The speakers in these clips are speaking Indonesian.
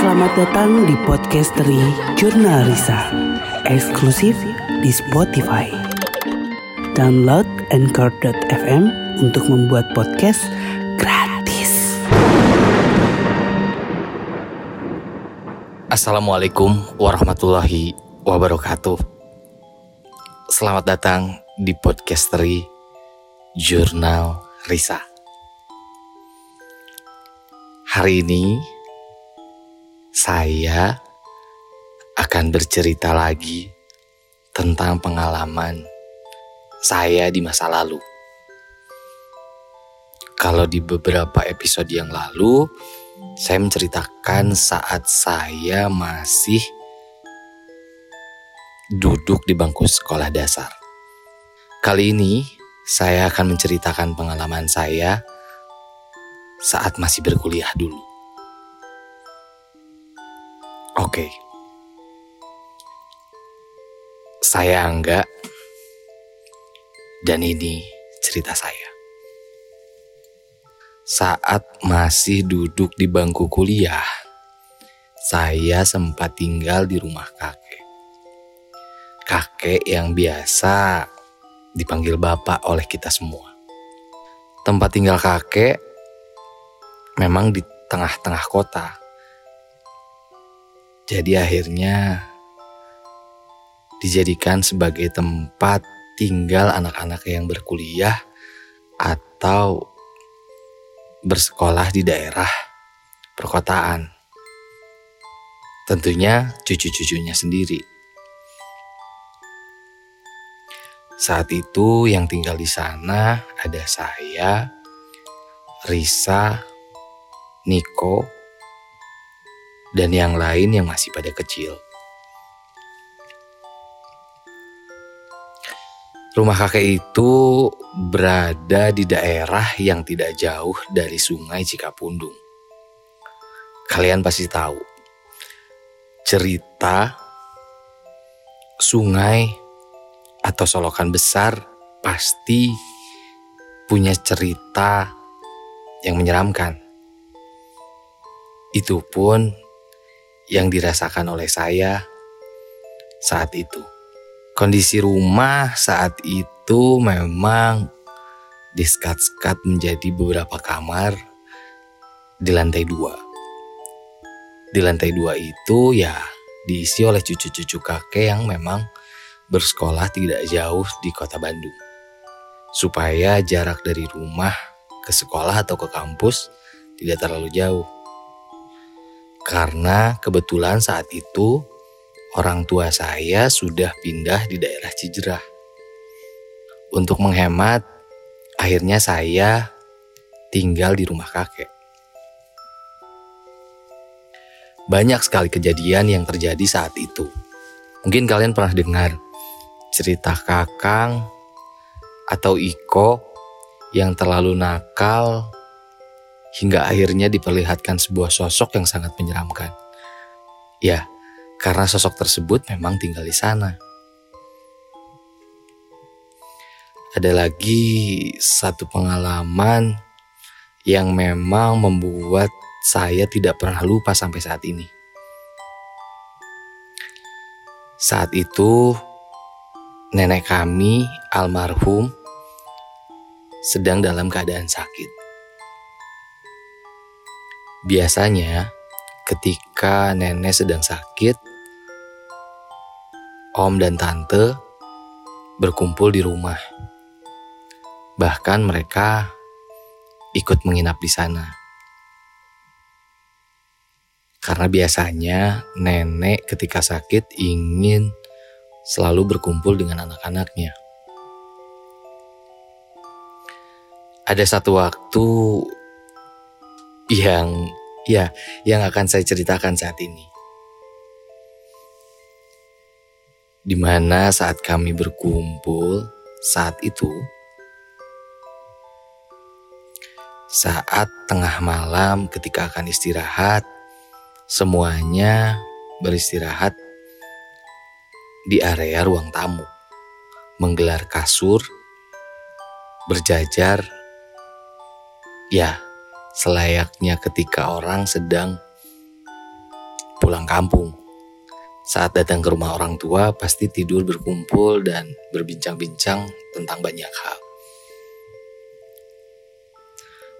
Selamat datang di Podcastery Jurnal Risa Eksklusif di Spotify. Download Anchor.fm untuk membuat podcast gratis. Assalamualaikum warahmatullahi wabarakatuh. Selamat datang di Podcastery Jurnal Risa. Hari ini saya akan bercerita lagi tentang pengalaman saya di masa lalu. Kalau di beberapa episode yang lalu, saya menceritakan saat saya masih duduk di bangku sekolah dasar. Kali ini, saya akan menceritakan pengalaman saya saat masih berkuliah dulu. Oke. Saya Angga dan ini cerita saya. Saat masih duduk di bangku kuliah, saya sempat tinggal di rumah kakek. Kakek yang biasa dipanggil bapak oleh kita semua. Tempat tinggal kakek memang di tengah-tengah kota. Jadi akhirnya dijadikan sebagai tempat tinggal anak-anak yang berkuliah atau bersekolah di daerah perkotaan. Tentunya cucu-cucunya sendiri. Saat itu yang tinggal di sana ada saya, Risa, Niko, dan yang lain yang masih pada kecil. Rumah kakek itu berada di daerah yang tidak jauh dari sungai Cikapundung. Kalian pasti tahu cerita sungai atau solokan besar pasti punya cerita yang menyeramkan. Itu pun yang dirasakan oleh saya saat itu. Kondisi rumah saat itu memang diskat-skat menjadi beberapa kamar di lantai dua. Di lantai dua itu ya diisi oleh cucu-cucu kakek yang memang bersekolah tidak jauh di kota Bandung. Supaya jarak dari rumah ke sekolah atau ke kampus tidak terlalu jauh. Karena kebetulan saat itu orang tua saya sudah pindah di daerah Cijerah. Untuk menghemat, akhirnya saya tinggal di rumah kakek. Banyak sekali kejadian yang terjadi saat itu. Mungkin kalian pernah dengar cerita Kakang atau Iko yang terlalu nakal hingga akhirnya diperlihatkan sebuah sosok yang sangat menyeramkan. Ya, karena sosok tersebut memang tinggal di sana. Ada lagi satu pengalaman yang memang membuat saya tidak pernah lupa sampai saat ini. Saat itu, nenek kami, almarhum, sedang dalam keadaan sakit. Biasanya, ketika nenek sedang sakit, om dan tante berkumpul di rumah. Bahkan mereka ikut menginap di sana. Karena biasanya nenek ketika sakit ingin selalu berkumpul dengan anak-anaknya. Ada satu waktu yang ya yang akan saya ceritakan saat ini. Di mana saat kami berkumpul saat itu saat tengah malam ketika akan istirahat semuanya beristirahat di area ruang tamu menggelar kasur berjajar ya selayaknya ketika orang sedang pulang kampung. Saat datang ke rumah orang tua, pasti tidur berkumpul dan berbincang-bincang tentang banyak hal.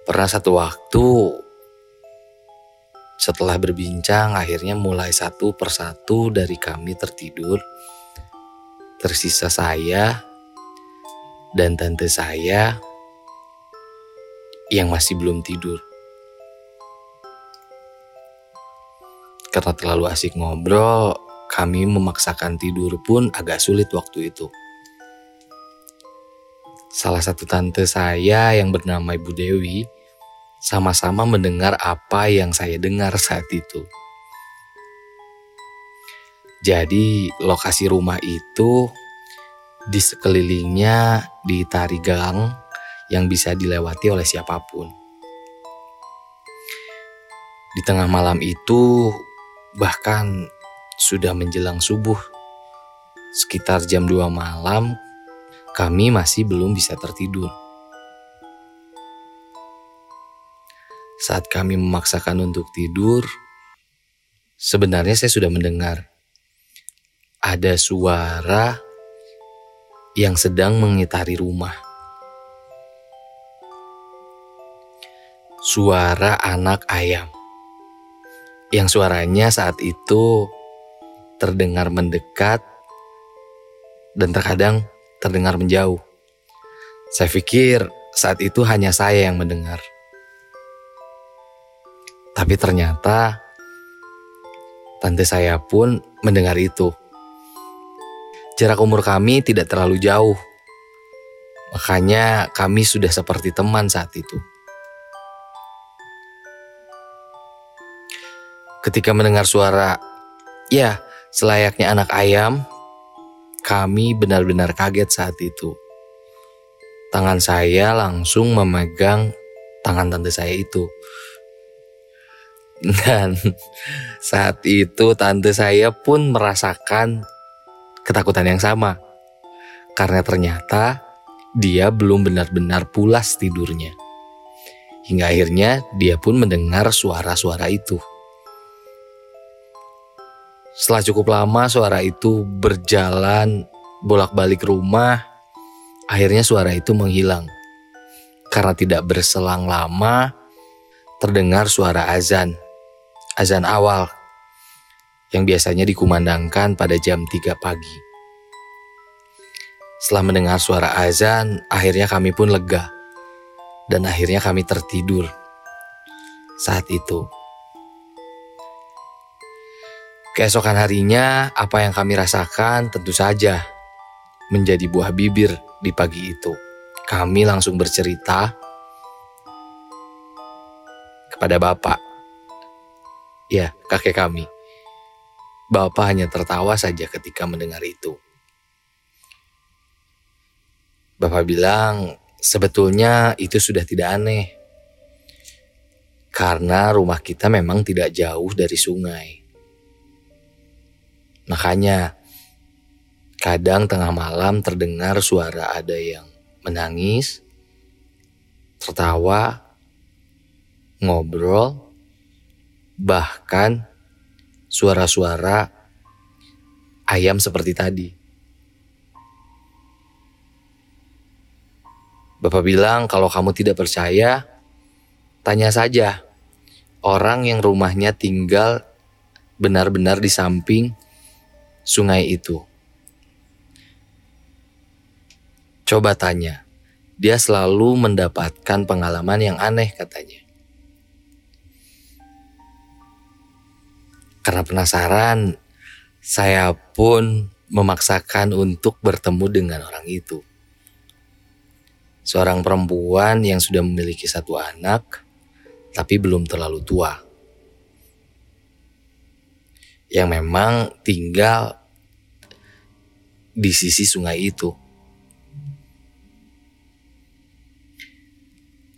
Pernah satu waktu, setelah berbincang, akhirnya mulai satu persatu dari kami tertidur. Tersisa saya dan tante saya yang masih belum tidur. Karena terlalu asik ngobrol, kami memaksakan tidur pun agak sulit waktu itu. Salah satu tante saya yang bernama Ibu Dewi sama-sama mendengar apa yang saya dengar saat itu. Jadi lokasi rumah itu di sekelilingnya ditari gang yang bisa dilewati oleh siapa pun. Di tengah malam itu Bahkan sudah menjelang subuh, sekitar jam 2 malam, kami masih belum bisa tertidur. Saat kami memaksakan untuk tidur, sebenarnya saya sudah mendengar ada suara yang sedang mengitari rumah. Suara anak ayam yang suaranya saat itu terdengar mendekat dan terkadang terdengar menjauh. Saya pikir saat itu hanya saya yang mendengar. Tapi ternyata tante saya pun mendengar itu. Jarak umur kami tidak terlalu jauh. Makanya kami sudah seperti teman saat itu. Ketika mendengar suara, ya selayaknya anak ayam, kami benar-benar kaget saat itu. Tangan saya langsung memegang tangan tante saya itu. Dan saat itu tante saya pun merasakan ketakutan yang sama. Karena ternyata dia belum benar-benar pulas tidurnya. Hingga akhirnya dia pun mendengar suara-suara itu. Setelah cukup lama suara itu berjalan bolak-balik rumah, akhirnya suara itu menghilang. Karena tidak berselang lama, terdengar suara azan. Azan awal yang biasanya dikumandangkan pada jam 3 pagi. Setelah mendengar suara azan, akhirnya kami pun lega. Dan akhirnya kami tertidur. Saat itu, Keesokan harinya, apa yang kami rasakan tentu saja menjadi buah bibir di pagi itu. Kami langsung bercerita kepada bapak. Ya, kakek kami. Bapak hanya tertawa saja ketika mendengar itu. Bapak bilang, sebetulnya itu sudah tidak aneh. Karena rumah kita memang tidak jauh dari sungai. Makanya kadang tengah malam terdengar suara ada yang menangis, tertawa, ngobrol, bahkan suara-suara ayam seperti tadi. Bapak bilang kalau kamu tidak percaya, tanya saja orang yang rumahnya tinggal benar-benar di samping sungai itu. Coba tanya, dia selalu mendapatkan pengalaman yang aneh katanya. Karena penasaran, saya pun memaksakan untuk bertemu dengan orang itu. Seorang perempuan yang sudah memiliki satu anak, tapi belum terlalu tua. Yang memang tinggal di sisi sungai itu.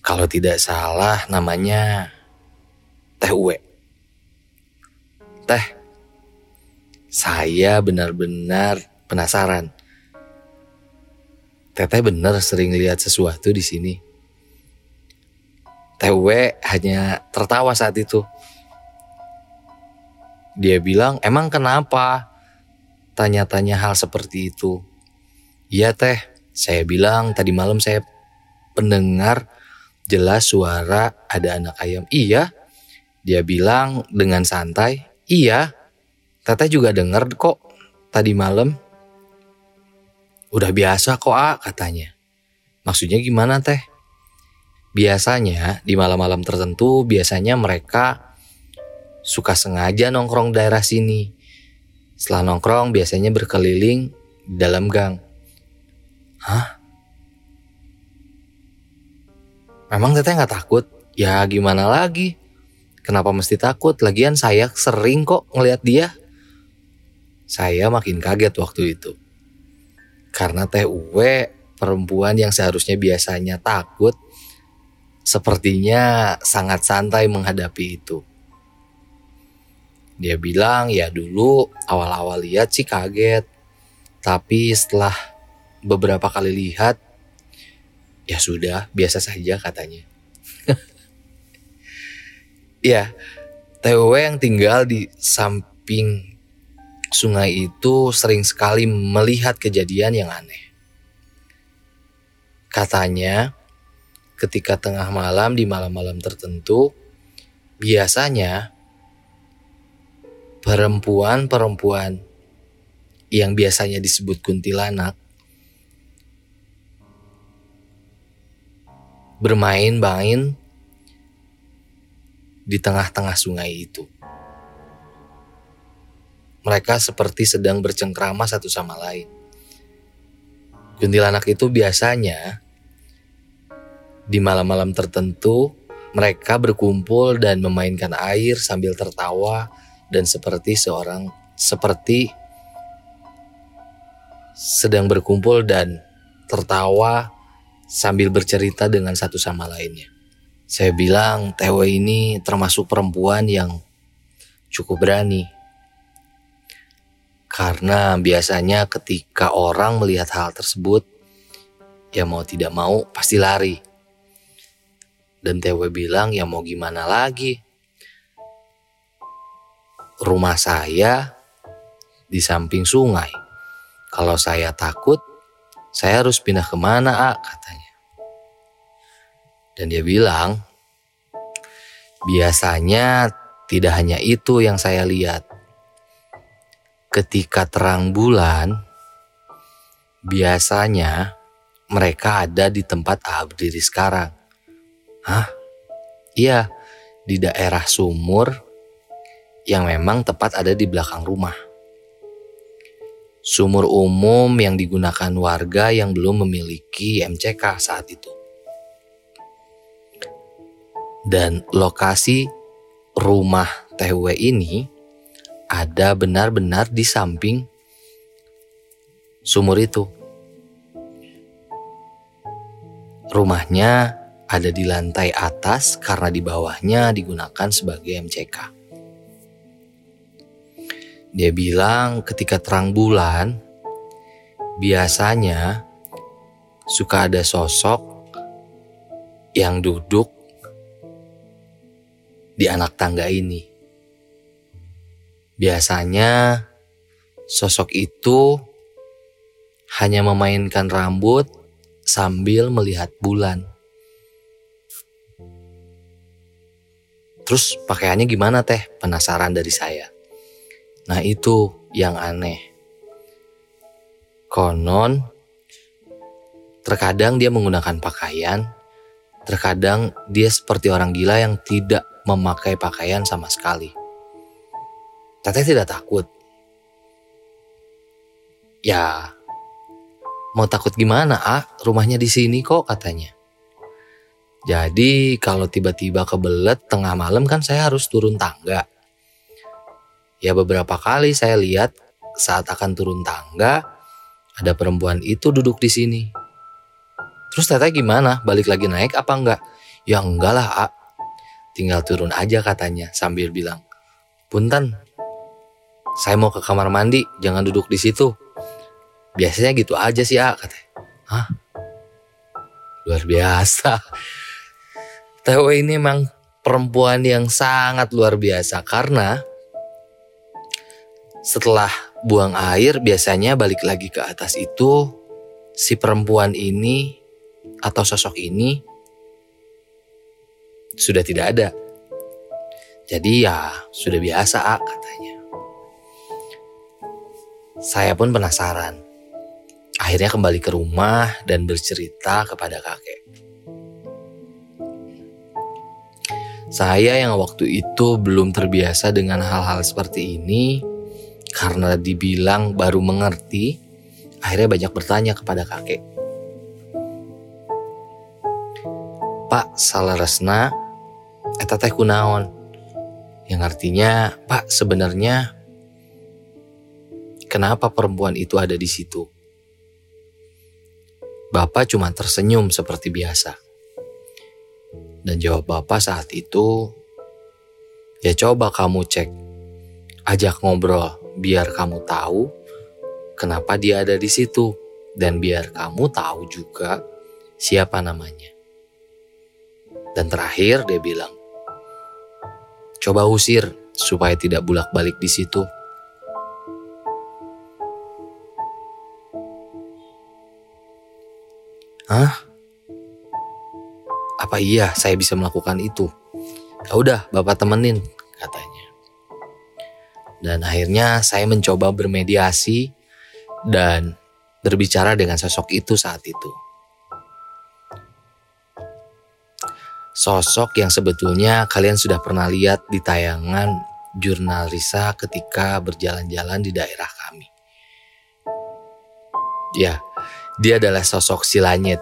Kalau tidak salah namanya Teh Uwe. Teh, saya benar-benar penasaran. Teteh benar sering lihat sesuatu di sini. Teh Uwe hanya tertawa saat itu. Dia bilang, emang kenapa? Tanya-tanya hal seperti itu. Iya teh, saya bilang tadi malam saya pendengar jelas suara ada anak ayam. Iya, dia bilang dengan santai. Iya, teteh juga dengar kok tadi malam. Udah biasa kok ah katanya. Maksudnya gimana teh? Biasanya di malam-malam tertentu biasanya mereka suka sengaja nongkrong daerah sini. Setelah nongkrong biasanya berkeliling di dalam gang. Hah? Memang teteh nggak takut? Ya gimana lagi? Kenapa mesti takut? Lagian saya sering kok ngelihat dia. Saya makin kaget waktu itu. Karena Teh Uwe perempuan yang seharusnya biasanya takut sepertinya sangat santai menghadapi itu. Dia bilang ya dulu awal-awal lihat sih kaget. Tapi setelah beberapa kali lihat ya sudah biasa saja katanya. ya, TWW yang tinggal di samping sungai itu sering sekali melihat kejadian yang aneh. Katanya, ketika tengah malam di malam-malam tertentu, biasanya perempuan-perempuan yang biasanya disebut kuntilanak bermain-main di tengah-tengah sungai itu. Mereka seperti sedang bercengkrama satu sama lain. Kuntilanak itu biasanya di malam-malam tertentu, mereka berkumpul dan memainkan air sambil tertawa dan seperti seorang seperti sedang berkumpul dan tertawa sambil bercerita dengan satu sama lainnya. Saya bilang Tewe ini termasuk perempuan yang cukup berani. Karena biasanya ketika orang melihat hal tersebut, ya mau tidak mau pasti lari. Dan TW bilang ya mau gimana lagi. Rumah saya di samping sungai. Kalau saya takut, saya harus pindah ke mana, A, katanya. Dan dia bilang, biasanya tidak hanya itu yang saya lihat. Ketika terang bulan, biasanya mereka ada di tempat A berdiri sekarang. Hah? Iya, di daerah sumur yang memang tepat ada di belakang rumah. Sumur umum yang digunakan warga yang belum memiliki MCK saat itu. Dan lokasi rumah TW ini ada benar-benar di samping sumur itu. Rumahnya ada di lantai atas karena di bawahnya digunakan sebagai MCK. Dia bilang ketika terang bulan, biasanya suka ada sosok yang duduk di anak tangga ini. Biasanya sosok itu hanya memainkan rambut sambil melihat bulan. Terus pakaiannya gimana teh? Penasaran dari saya. Nah itu yang aneh. Konon, terkadang dia menggunakan pakaian, terkadang dia seperti orang gila yang tidak memakai pakaian sama sekali. Teteh tidak takut. Ya, mau takut gimana, ah? Rumahnya di sini kok katanya. Jadi kalau tiba-tiba kebelet tengah malam kan saya harus turun tangga. Ya beberapa kali saya lihat saat akan turun tangga ada perempuan itu duduk di sini. Terus tata gimana? Balik lagi naik apa enggak? Ya enggak lah, A. Tinggal turun aja katanya sambil bilang, Punten, saya mau ke kamar mandi, jangan duduk di situ. Biasanya gitu aja sih, A, katanya. Hah? Luar biasa. TW ini memang perempuan yang sangat luar biasa karena Setelah buang air biasanya balik lagi ke atas itu si perempuan ini atau sosok ini sudah tidak ada. Jadi ya sudah biasa ah, katanya. Saya pun penasaran. Akhirnya kembali ke rumah dan bercerita kepada kakek. Saya yang waktu itu belum terbiasa dengan hal-hal seperti ini, karena dibilang baru mengerti, akhirnya banyak bertanya kepada kakek. Pak salah resna, eta teh kunaon? Yang artinya, Pak sebenarnya kenapa perempuan itu ada di situ? Bapak cuma tersenyum seperti biasa. Dan jawab Bapak saat itu, ya coba kamu cek, ajak ngobrol biar kamu tahu kenapa dia ada di situ dan biar kamu tahu juga siapa namanya. Dan terakhir dia bilang, coba usir supaya tidak bulak-balik di situ. Hah? Apa iya saya bisa melakukan itu? Ya udah, Bapak temenin, katanya. Dan akhirnya saya mencoba bermediasi dan berbicara dengan sosok itu saat itu. Sosok yang sebetulnya kalian sudah pernah lihat di tayangan jurnal Risa ketika berjalan-jalan di daerah kami. Ya, dia adalah sosok si Langit.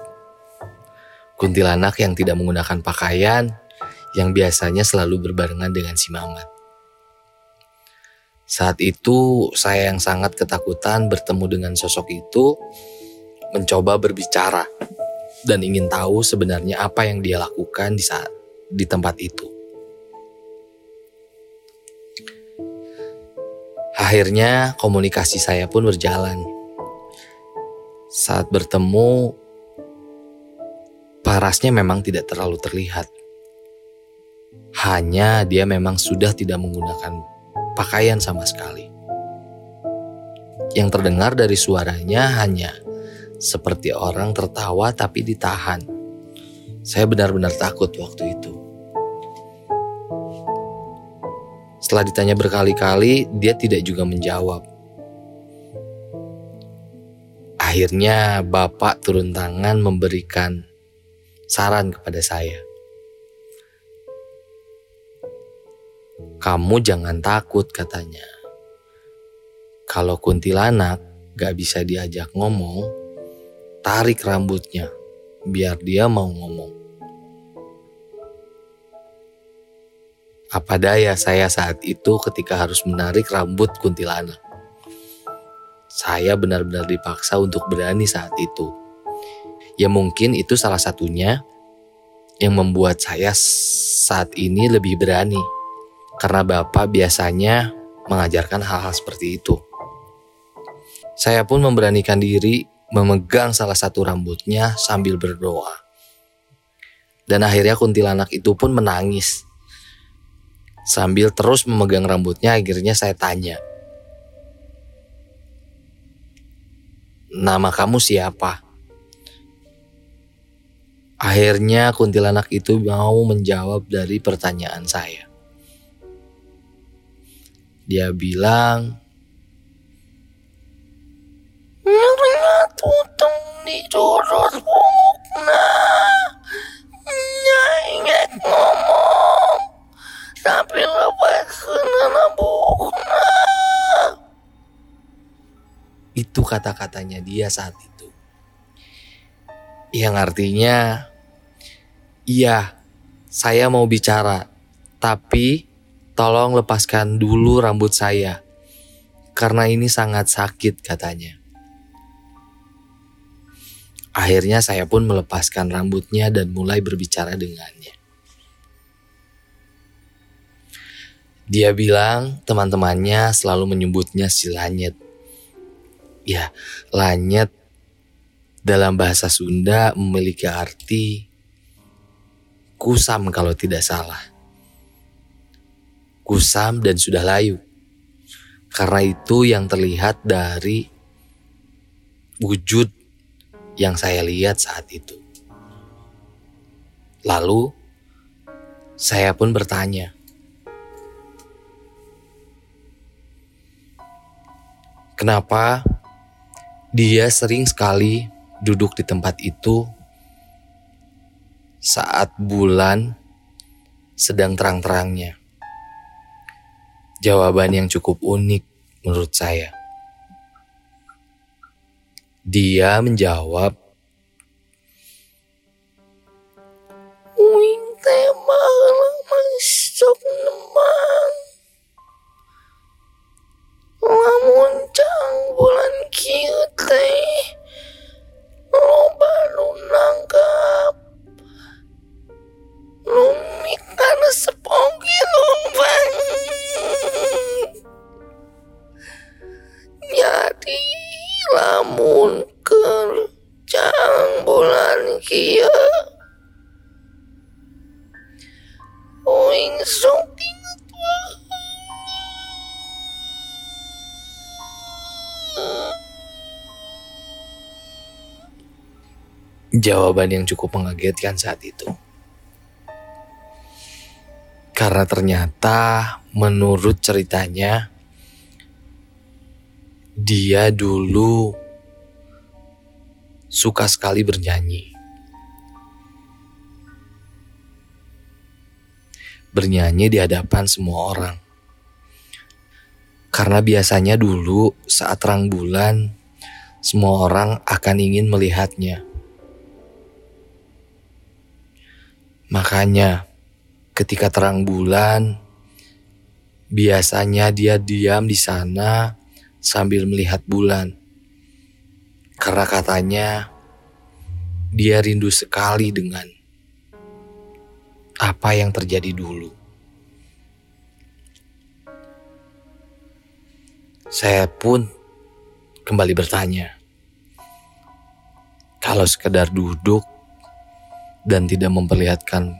Kuntilanak yang tidak menggunakan pakaian yang biasanya selalu berbarengan dengan si Mamat. Saat itu saya yang sangat ketakutan bertemu dengan sosok itu, mencoba berbicara dan ingin tahu sebenarnya apa yang dia lakukan di saat di tempat itu. Akhirnya komunikasi saya pun berjalan. Saat bertemu, parasnya memang tidak terlalu terlihat. Hanya dia memang sudah tidak menggunakan pakaian sama sekali. Yang terdengar dari suaranya hanya seperti orang tertawa tapi ditahan. Saya benar-benar takut waktu itu. Setelah ditanya berkali-kali, dia tidak juga menjawab. Akhirnya bapak turun tangan memberikan saran kepada saya. Kamu jangan takut katanya. Kalau kuntilanak gak bisa diajak ngomong, tarik rambutnya biar dia mau ngomong. Apa daya saya saat itu ketika harus menarik rambut kuntilanak. Saya benar-benar dipaksa untuk berani saat itu. Ya mungkin itu salah satunya yang membuat saya saat ini lebih berani karena Bapak biasanya mengajarkan hal-hal seperti itu. Saya pun memberanikan diri memegang salah satu rambutnya sambil berdoa. Dan akhirnya kuntilanak itu pun menangis. Sambil terus memegang rambutnya akhirnya saya tanya. Nama kamu siapa? Akhirnya kuntilanak itu mau menjawab dari pertanyaan saya. Dia bilang, ngomong tapi lepas na bukna. Itu kata-katanya dia saat itu. Yang artinya, iya, saya mau bicara, tapi Tolong lepaskan dulu rambut saya, karena ini sangat sakit katanya. Akhirnya saya pun melepaskan rambutnya dan mulai berbicara dengannya. Dia bilang teman-temannya selalu menyebutnya si Lanyet. Ya, Lanyet dalam bahasa Sunda memiliki arti kusam kalau tidak salah kusam dan sudah layu. Karena itu yang terlihat dari wujud yang saya lihat saat itu. Lalu saya pun bertanya, "Kenapa dia sering sekali duduk di tempat itu saat bulan sedang terang-terangnya?" Jawaban yang cukup unik menurut saya. Dia menjawab, Wing tema masuk. Jawaban yang cukup mengagetkan saat itu. Karena ternyata menurut ceritanya dia dulu suka sekali bernyanyi. Bernyanyi di hadapan semua orang. Karena biasanya dulu saat terang bulan semua orang akan ingin melihatnya. Makanya, ketika terang bulan, biasanya dia diam di sana sambil melihat bulan. Karena katanya dia rindu sekali dengan apa yang terjadi dulu. Saya pun kembali bertanya, kalau sekedar duduk dan tidak memperlihatkan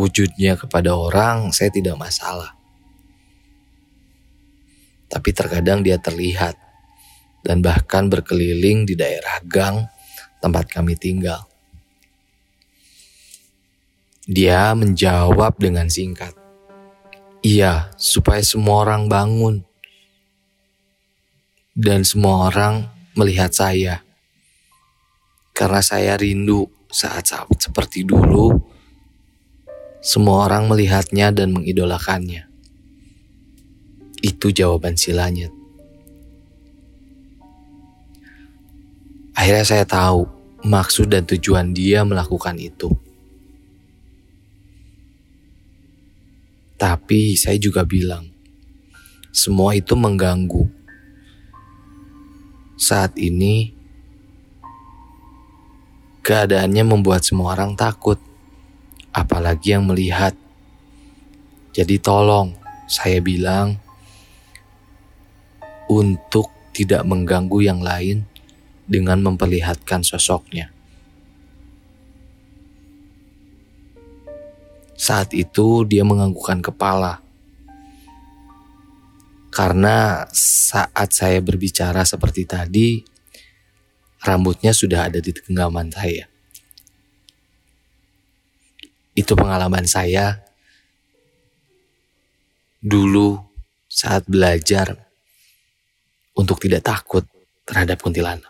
wujudnya kepada orang, saya tidak masalah. Tapi terkadang dia terlihat dan bahkan berkeliling di daerah gang tempat kami tinggal. Dia menjawab dengan singkat, "Iya, supaya semua orang bangun." Dan semua orang melihat saya. Karena saya rindu saat-saat seperti dulu, semua orang melihatnya dan mengidolakannya. Itu jawaban si langit. Akhirnya saya tahu maksud dan tujuan dia melakukan itu. Tapi saya juga bilang, semua itu mengganggu. Saat ini, keadaannya membuat semua orang takut, apalagi yang melihat. Jadi tolong, saya bilang, untuk tidak mengganggu yang lain dengan memperlihatkan sosoknya. Saat itu dia menganggukkan kepala. Karena saat saya berbicara seperti tadi, rambutnya sudah ada di genggaman saya. Itu pengalaman saya dulu saat belajar untuk tidak takut terhadap kuntilanak.